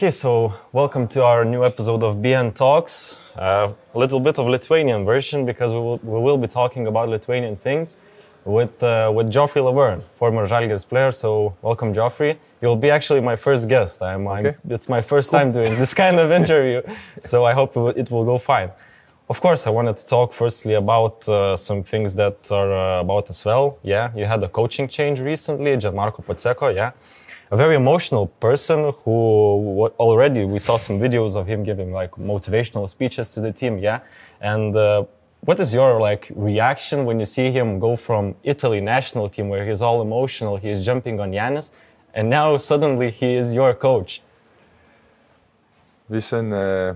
Okay, so welcome to our new episode of BN Talks. Uh, a little bit of Lithuanian version because we will, we will be talking about Lithuanian things with uh, with Joffrey Lauvergne, former Žalgiris player. So welcome, Joffrey. You'll be actually my first guest. I'm, I'm Okay. it's my first time doing this kind of interview, so I hope it will, go fine. Of course, I wanted to talk firstly about uh, some things that are uh, about as well. Yeah, you had a coaching change recently, Gianmarco Pozzecco. Yeah, a very emotional person who already we saw some videos of him giving like motivational speeches to the team. Yeah, and uh, what is your like reaction when you see him go from Italy national team where he's all emotional, he's jumping on Giannis, and now suddenly he is your coach? Listen, uh,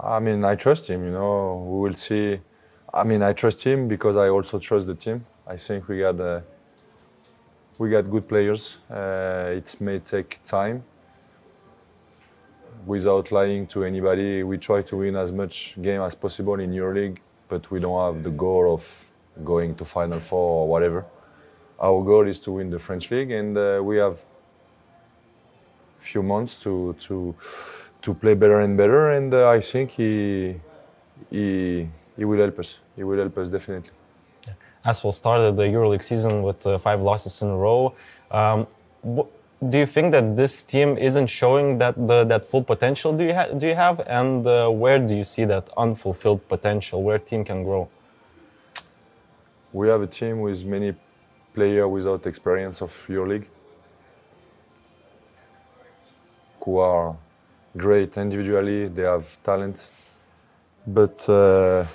I mean, I trust him. You know, we will see. I mean, I trust him because I also trust the team. I think we got uh, we got good players. Uh, it may take time. Without lying to anybody, we try to win as much game as possible in EuroLeague, but we don't have the goal of going to Final Four or whatever. Our goal is to win the French league, and uh, we have few months to to to play better and better. And uh, I think he he he will help us. He will help us definitely. ASVEL started the EuroLeague season with uh, five losses in a row. Um, do you think that this team isn't showing that the, that full potential do you, ha- do you have, and uh, where do you see that unfulfilled potential, where team can grow? We have a team with many players without experience of EuroLeague who are great individually. They have talent, but uh,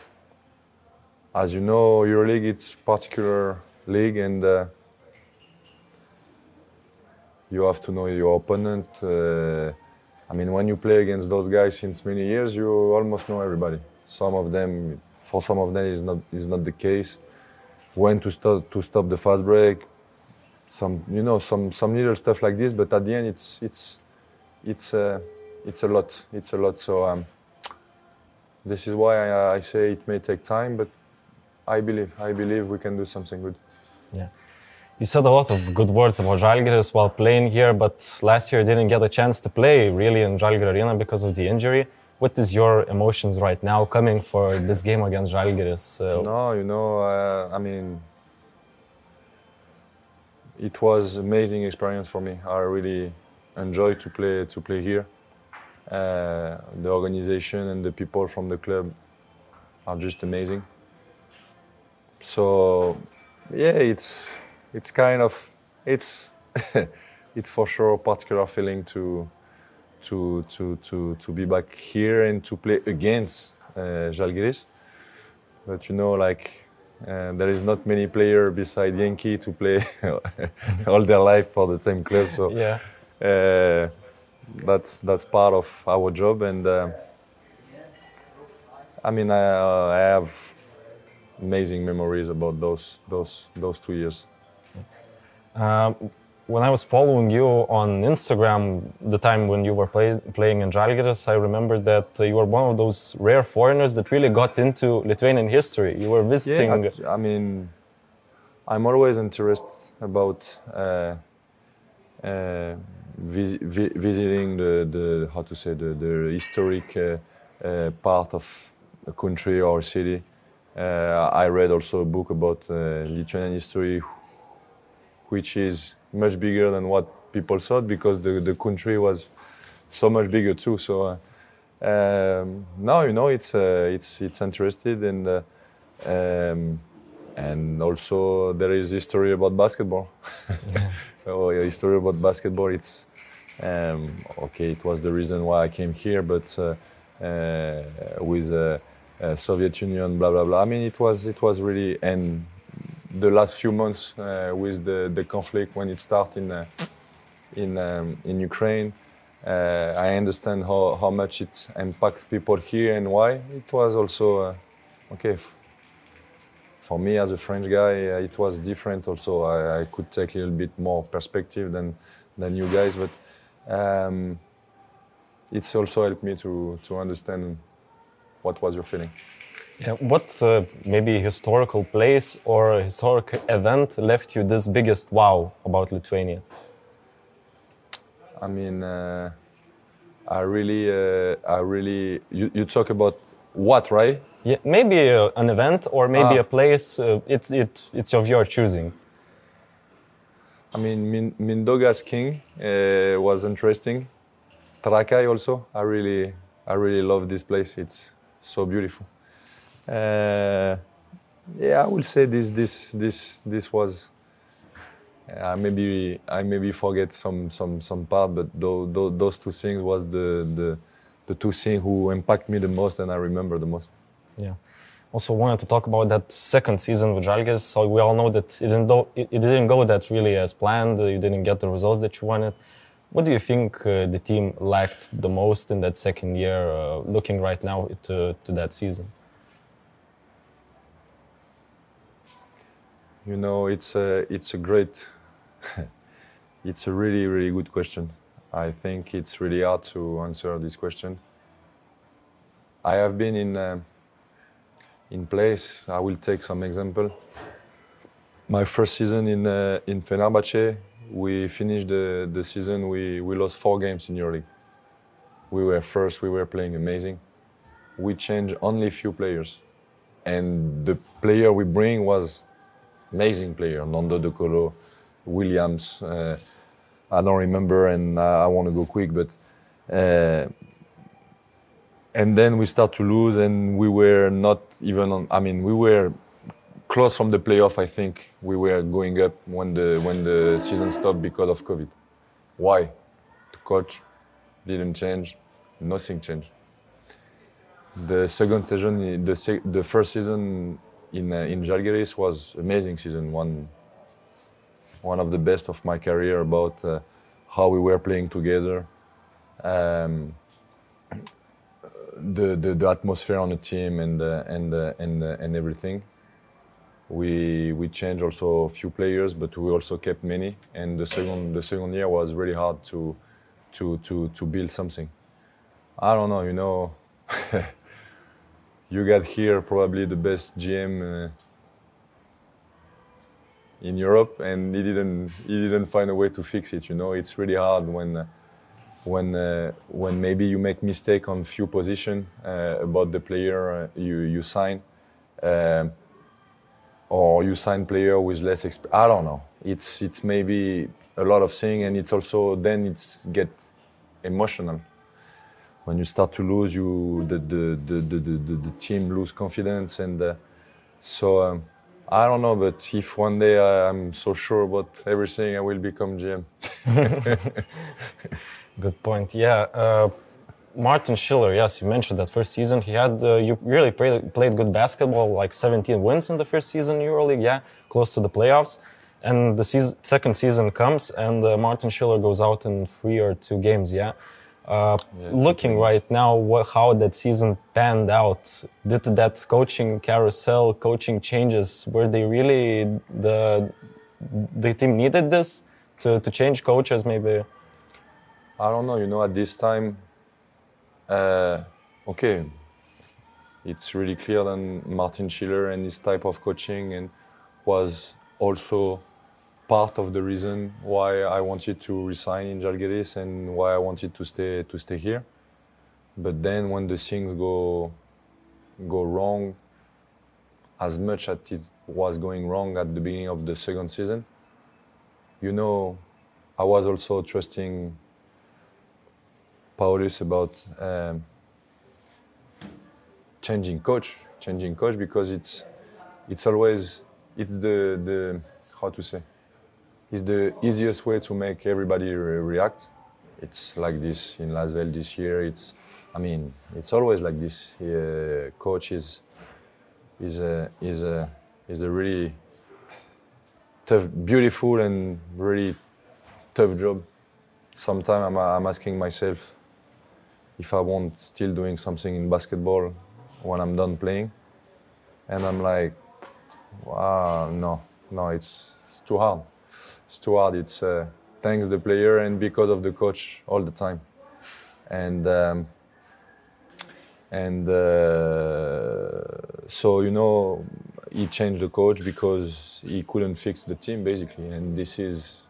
as you know, EuroLeague it's particular league, and uh, you have to know your opponent. Uh, I mean, when you play against those guys since many years, you almost know everybody. Some of them, for some of them, is not is not the case. When to stop to stop the fast break, some you know some some little stuff like this. But at the end, it's it's it's uh, it's a lot. It's a lot. So um, this is why I, I say it may take time, but I believe I believe we can do something good. Yeah. You said a lot of good words about Žalgiris while playing here, but last year you didn't get a chance to play really in Žalgiris Arena because of the injury. What is your emotions right now coming for this game against Žalgiris? Uh, No, you know, uh, I mean, it was amazing experience for me. I really enjoyed to play to play here. Uh, the organization and the people from the club are just amazing. So, yeah, it's it's kind of it's it's for sure a particular feeling to to to to to be back here and to play against uh, Žalgiris but you know like uh, there is not many player beside Yankee to play all their life for the same club so yeah. uh, that's that's part of our job and uh, I mean I, uh, I have amazing memories about those those those two years Um, when I was following you on Instagram, the time when you were play, playing in Žalgiris, I remember that uh, you were one of those rare foreigners that really got into Lithuanian history. You were visiting. Yeah, I, I mean, I'm always interested about uh, uh, vis- vi- visiting the, the how to say the, the historic uh, uh, part of a country or a city. Uh, I read also a book about uh, Lithuanian history, which is much bigger than what people thought because the, the country was so much bigger too. So uh, um, now you know it's uh, it's it's interested and um, and also there is history about basketball. oh, yeah, history about basketball. It's um, okay. It was the reason why I came here, but uh, uh, with uh, uh, Soviet Union, blah blah blah. I mean, it was it was really and the last few months uh, with the, the conflict when it started in uh, in um, in Ukraine. Uh, I understand how, how much it impacts people here and why. It was also uh, okay for me as a French guy. It was different. Also, I, I could take a little bit more perspective than than you guys, but um, it's also helped me to to understand what was your feeling. Yeah, what uh, maybe historical place or historic event left you this biggest wow about Lithuania? I mean, uh, I really, uh, I really. You, you talk about what, right? Yeah, maybe uh, an event or maybe Ah. a place. Uh, it's it it's of your choosing. I mean, Min- Mindaugas King uh, was interesting. Trakai also. I really, I really love this place. It's so beautiful. Uh, yeah, I will say this, this, this, this was. Uh, maybe I maybe forget some some some part, but those, those, two things was the, the the two things who impact me the most and I remember the most. Yeah. Also wanted to talk about that second season with Žalgiris. So we all know that it didn't, do, it didn't go that really as planned. You didn't get the results that you wanted. What do you think uh, the team lacked the most in that second year, uh, looking right now to, to that season? You know, it's a it's a great, it's a really really good question. I think it's really hard to answer this question. I have been in uh, in place. I will take some example. My first season in uh, in Fenerbahce, we finished the, the season. We we lost four games in EuroLeague. We were first. We were playing amazing. We changed only a few players, and the player we bring was amazing player. Nando De Colo, Williams. Uh, I don't remember, and I, I want to go quick, but. Uh, and then we start to lose, and we were not even on. I mean, we were close from the playoff. I think we were going up when the when the season stopped because of COVID. Why? The coach didn't change. Nothing changed. The second season, the the first season in uh, in Žalgiris was amazing season. One one of the best of my career about uh, how we were playing together. Um, the, the, the atmosphere on the team and uh, and uh, and uh, and everything. We we changed also a few players, but we also kept many. And the second the second year was really hard to to to to build something. I don't know, you know. you got here probably the best GM uh, in Europe, and he didn't he didn't find a way to fix it. You know, it's really hard when. When uh, when maybe you make mistake on few position uh, about the player uh, you you sign, um, or you sign player with less experience. I don't know. It's it's maybe a lot of thing, and it's also then it's get emotional. When you start to lose, you the the the the, the, the, team lose confidence, and uh, so. Um, I don't know, but if one day I, I'm so sure about everything, I will become GM. Good point. Yeah. Uh, Martin Schiller, yes, you mentioned that first season. He had, uh, you really play, played good basketball, like 17 wins in the first season in EuroLeague, yeah, close to the playoffs. And the season, second season comes, and uh, Martin Schiller goes out in three or two games, yeah. Uh, Yeah, looking right now, what, how that season panned out, did that coaching carousel, coaching changes, were they really the the team needed this to, to change coaches, maybe? I don't know. You know, at this time, uh, okay, it's really clear that Martin Schiller and his type of coaching and was also part of the reason why I wanted to resign in Žalgiris and why I wanted to stay to stay here. But then when the things go go wrong, as much as it was going wrong at the beginning of the second season, you know, I was also trusting About um, changing coach, changing coach because it's it's always it's the the how to say it's the easiest way to make everybody re- react. It's like this in Lasvel this year. It's I mean it's always like this. Uh, coach is is a is a is a really tough, beautiful and really tough job. Sometimes I'm, I'm asking myself if I want still doing something in basketball when I'm done playing, and I'm like, wow, no, no, it's, it's too hard. It's too hard. It's uh, thanks the player and because of the coach all the time, and um, and uh, so you know he changed the coach because he couldn't fix the team basically, and this is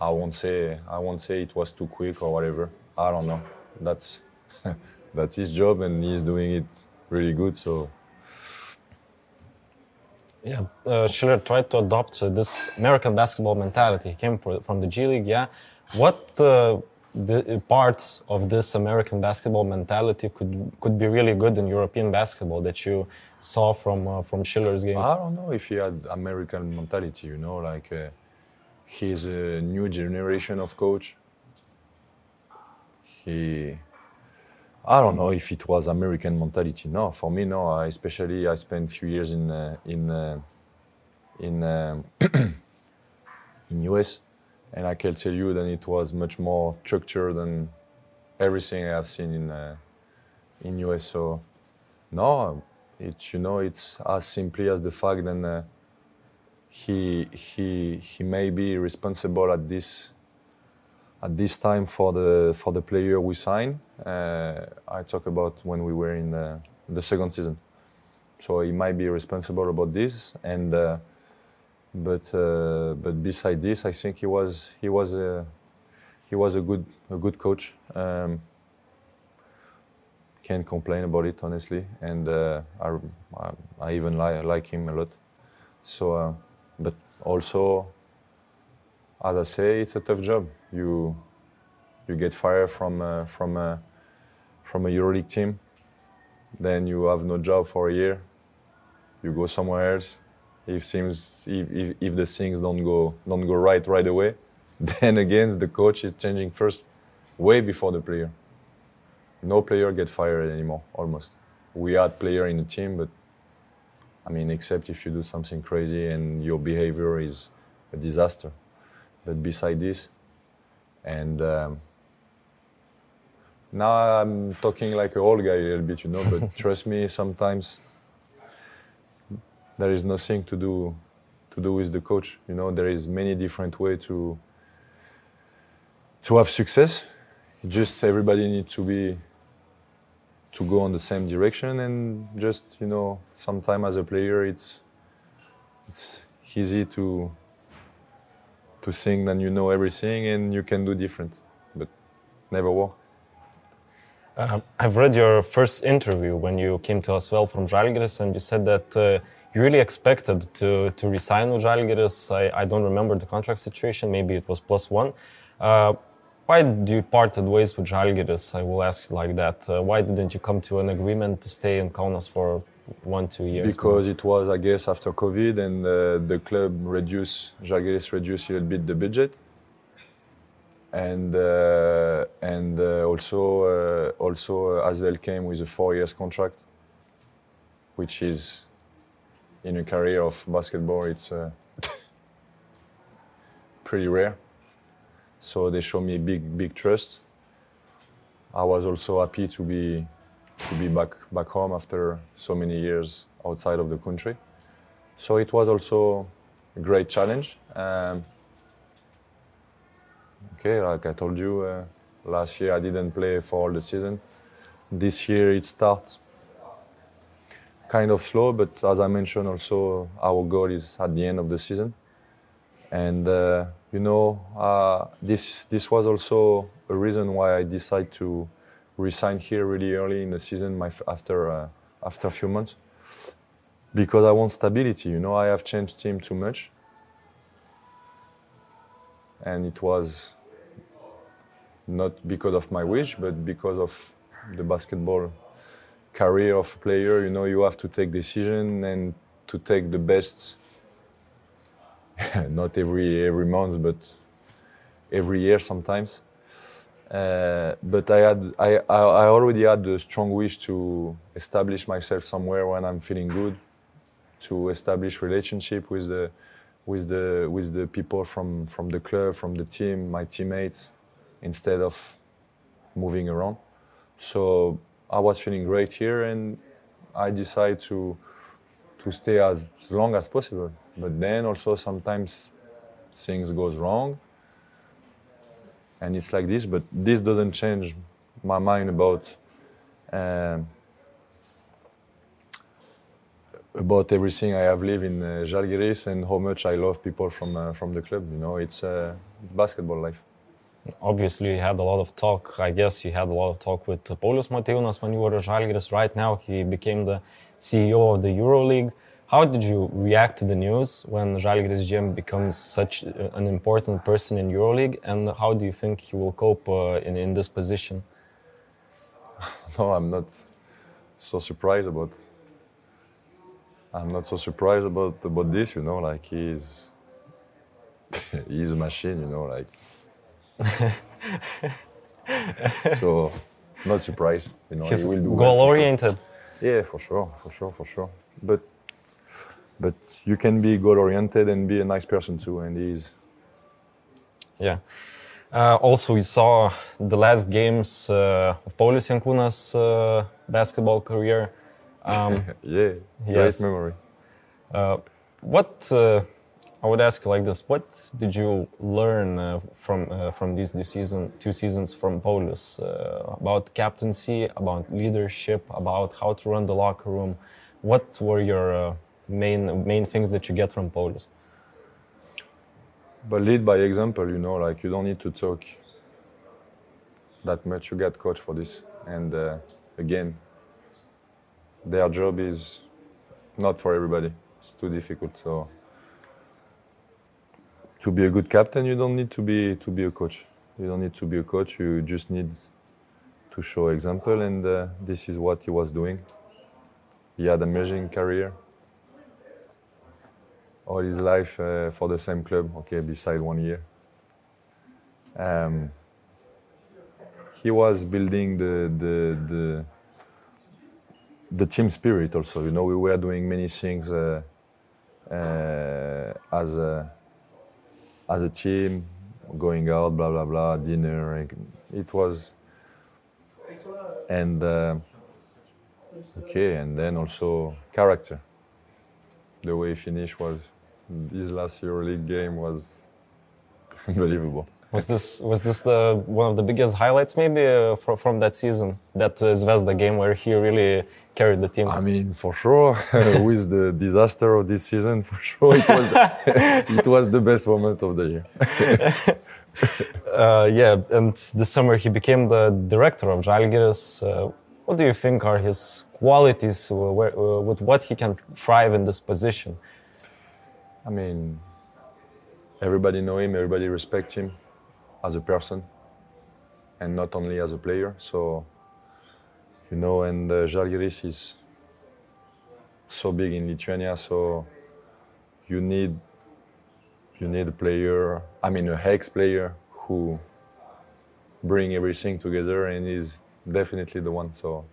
I won't say I won't say it was too quick or whatever. I don't know. That's that's his job, and he's doing it really good. So Yeah, uh, Schiller tried to adopt uh, this American basketball mentality. He came fro- from the G League, yeah. What uh, the parts of this American basketball mentality could could be really good in European basketball that you saw from uh, from Schiller's game? I don't know if he had American mentality. You know, like uh, he's a new generation of coach. He, I don't know if it was American mentality. No, for me, no. I, especially, I spent few years in uh, in uh, in um in US, and I can tell you that it was much more structured than everything I have seen in uh, in US. So, no, it's you know it's as simply as the fact that uh, he he he may be responsible at this at this time for the for the player we sign. Uh, I talk about when we were in the, the second season. So he might be responsible about this, and uh, but uh, but beside this, I think he was he was a he was a good a good coach. Um, can't complain about it honestly, and uh, I, I I even li- like him a lot. So, uh, but also, as I say, it's a tough job. You you get fired from uh, from a from a EuroLeague team, then you have no job for a year. You go somewhere else. If things if, if, if the things don't go don't go right right away, then again the coach is changing first, way before the player. No player get fired anymore. Almost. We had player in the team, but I mean, except if you do something crazy and your behavior is a disaster. But beside this, and um, now I'm talking like an old guy a little bit, you know. But trust me, sometimes there is nothing to do to do with the coach. You know, there is many different way to to have success. Just everybody needs to be to go on the same direction and just you know sometimes as a player it's it's easy to to think that you know everything and you can do different but never work Uh, I've read your first interview when you came to ASVEL from Žalgiris, and you said that uh, you really expected to, to resign with Žalgiris. I, I don't remember the contract situation, maybe it was plus one. Uh, why did you parted ways with Žalgiris? I will ask you like that. Uh, why didn't you come to an agreement to stay in Kaunas for one, two years? because it was i guess after covid and uh, the club reduced Žalgiris reduced a little bit the budget. And uh, and uh, also uh, also uh, ASVEL came with a four years contract which is in a career of basketball it's uh, pretty rare. So they show me big big trust. I was also happy to be to be back back home after so many years outside of the country. So it was also a great challenge. Um, okay, like I told you, uh, last year I didn't play for all the season. This year it starts kind of slow, but as I mentioned, also our goal is at the end of the season. And uh, you know, uh, this this was also a reason why I decided to resign here really early in the season my, after uh, after a few months because I want stability. You know, I have changed team too much, and it was not because of my wish, but because of the basketball career of a player. You know, you have to take decision and to take the best. not every every month, but every year sometimes. Uh, but I had I, I I already had the strong wish to establish myself somewhere when I'm feeling good, to establish relationship with the with the with the people from from the club, from the team, my teammates, instead of moving around. So I was feeling great here, and I decided to to stay as long as possible. But then also sometimes things goes wrong and it's like this. But this doesn't change my mind about um, about everything I have lived in uh, Žalgiris and how much I love people from uh, from the club. You know, it's uh, basketball life. obviously you had a lot of talk. I guess you had a lot of talk with Paulius Motiejūnas when you were at Žalgiris. Right now, he became the CEO of the EuroLeague. How did you react to the news when Žalgiris GM becomes such an important person in EuroLeague, and how do you think he will cope uh, in in this position? No, I'm not so surprised about. I'm not so surprised about about this. You know, like he's he's a machine. You know, like so not surprised. You know, He's he will do well goal sure. oriented. Yeah, for sure, for sure, for sure. But but you can be goal oriented and be a nice person too, and he is. Yeah. Uh, also, we saw the last games uh, of Paulius Jankūnas' uh, basketball career. Um, yeah, Yes. great memory. uh, what uh, I would ask you like this: What did you learn uh, from uh, from these two season two seasons from Paulius uh, about captaincy, about leadership, about how to run the locker room? What were your uh, main main things that you get from Paulius? But lead by example, you know, like you don't need to talk that much. You get coach for this, and uh, again, their job is not for everybody. It's too difficult. So to be a good captain, you don't need to be to be a coach. You don't need to be a coach. You just need to show example, and uh, this is what he was doing. He had an amazing career all his life uh, for the same club, okay, beside one year. Um, he was building the, the, the, the team spirit also. You know, we were doing many things uh, uh, as, a, as a team, going out, blah, blah, blah, dinner. It was, and uh, okay, and then also character. The way he finished was this last EuroLeague game was unbelievable. Was this was this the one of the biggest highlights maybe uh, from from that season? That uh, Zvezda game where he really carried the team. I mean, for sure, with the disaster of this season, for sure, it was it was the best moment of the year. Uh, yeah, and this summer he became the director of Žalgiris. Uh, what do you think are his qualities where, uh, with what he can thrive in this position? I mean, everybody know him, everybody respect him as a person, and not only as a player. So, you know, and uh, Žalgiris is so big in Lithuania, so you need you need a player. I mean, a hex player who bring everything together, and is definitely the one. So,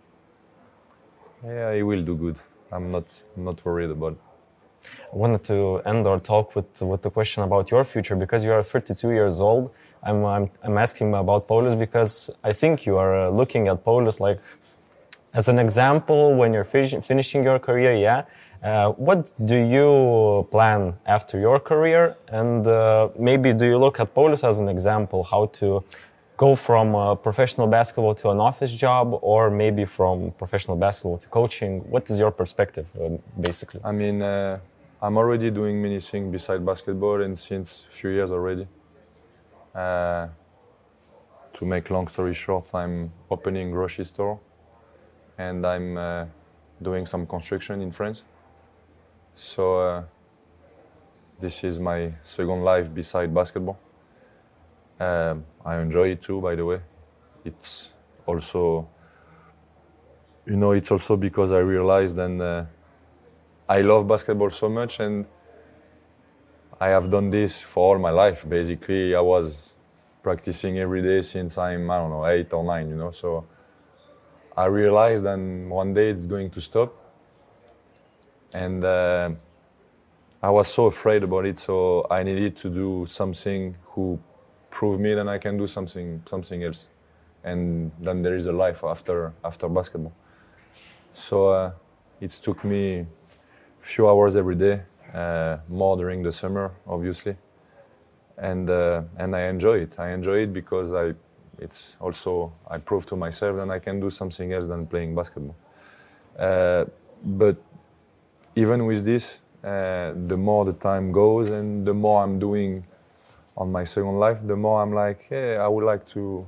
yeah, he will do good. I'm not not worried about. it. I wanted to end our talk with with the question about your future because you are 32 years old. I'm I'm, I'm asking about Paulius because I think you are uh, looking at Paulius like as an example when you're finish, finishing your career. Yeah. Uh, what do you plan after your career, and uh, maybe do you look at Paulius as an example how to go from uh, professional basketball to an office job, or maybe from professional basketball to coaching? What is your perspective, uh, basically? I mean, uh, I'm already doing many things beside basketball, and since a few years already. Uh, to make long story short, I'm opening grocery store, and I'm uh, doing some construction in France. So uh, this is my second life beside basketball. Um, I enjoy it too, by the way. It's also, you know, it's also because I realized and. I love basketball so much, and I have done this for all my life. Basically, I was practicing every day since I'm I don't know eight or nine, you know. So I realized that one day it's going to stop, and uh, I was so afraid about it. So I needed to do something who prove me that I can do something something else, and then there is a life after after basketball. So uh, it took me few hours every day, uh, more during the summer, obviously, and uh, and I enjoy it. I enjoy it because I, it's also I prove to myself that I can do something else than playing basketball. Uh, but even with this, uh, the more the time goes and the more I'm doing on my second life, the more I'm like, hey, I would like to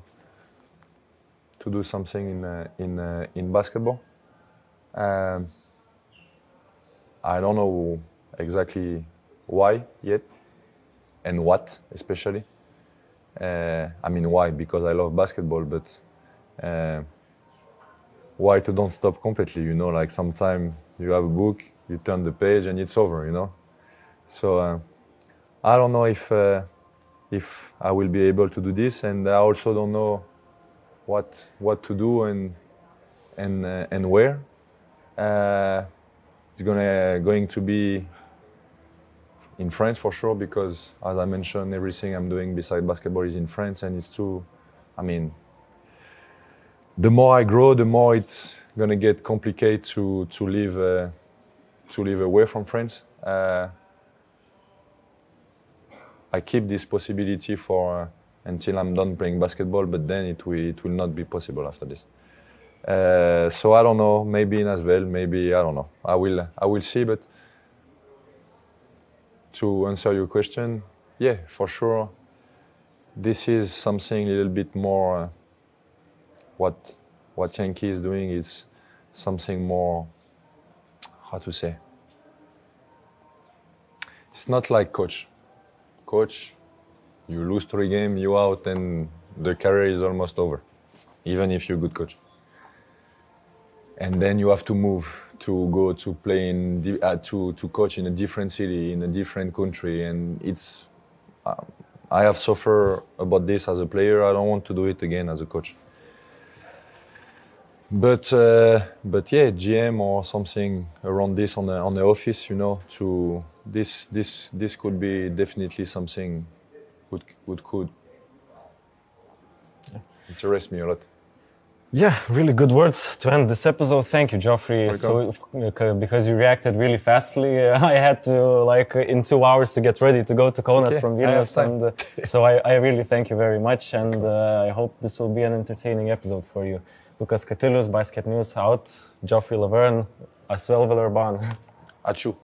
to do something in uh, in uh, in basketball. Um, I don't know exactly why yet, and what especially. Uh, I mean, why? Because I love basketball, but uh, why to don't stop completely? You know, like sometimes you have a book, you turn the page, and it's over. You know, so uh, I don't know if uh, if I will be able to do this, and I also don't know what what to do and and uh, and where. It's gonna going to be in France for sure because, as I mentioned, everything I'm doing beside basketball is in France, and it's too. I mean, the more I grow, the more it's gonna get complicated to to live uh, to live away from France. Uh, I keep this possibility for uh, until I'm done playing basketball, but then it will it will not be possible after this. Uh, so I don't know. Maybe in ASVEL. Maybe I don't know. I will I will see. But to answer your question, yeah, for sure. This is something a little bit more. Uh, what what Yankee is doing is something more. How to say? It's not like coach. Coach, you lose three games, you out, and the career is almost over, even if you're a good coach. And then you have to move to go to play in uh, to to coach in a different city in a different country, and it's. Um, I have suffered about this as a player. I don't want to do it again as a coach. But uh, but yeah, GM or something around this on the on the office, you know, to this this this could be definitely something would would could interest me a lot. Yeah, really good words to end this episode. Thank you, Joffrey. So, uh, because you reacted really fastly, uh, I had to like uh, in two hours to get ready to go to Kaunas okay. from Vilnius, and uh, so I, I really thank you very much, and uh, I hope this will be an entertaining episode for you. Lukas Katilius, Basket News out. Joffrey Lauvergne, ASVEL Villeurbanne. Achu.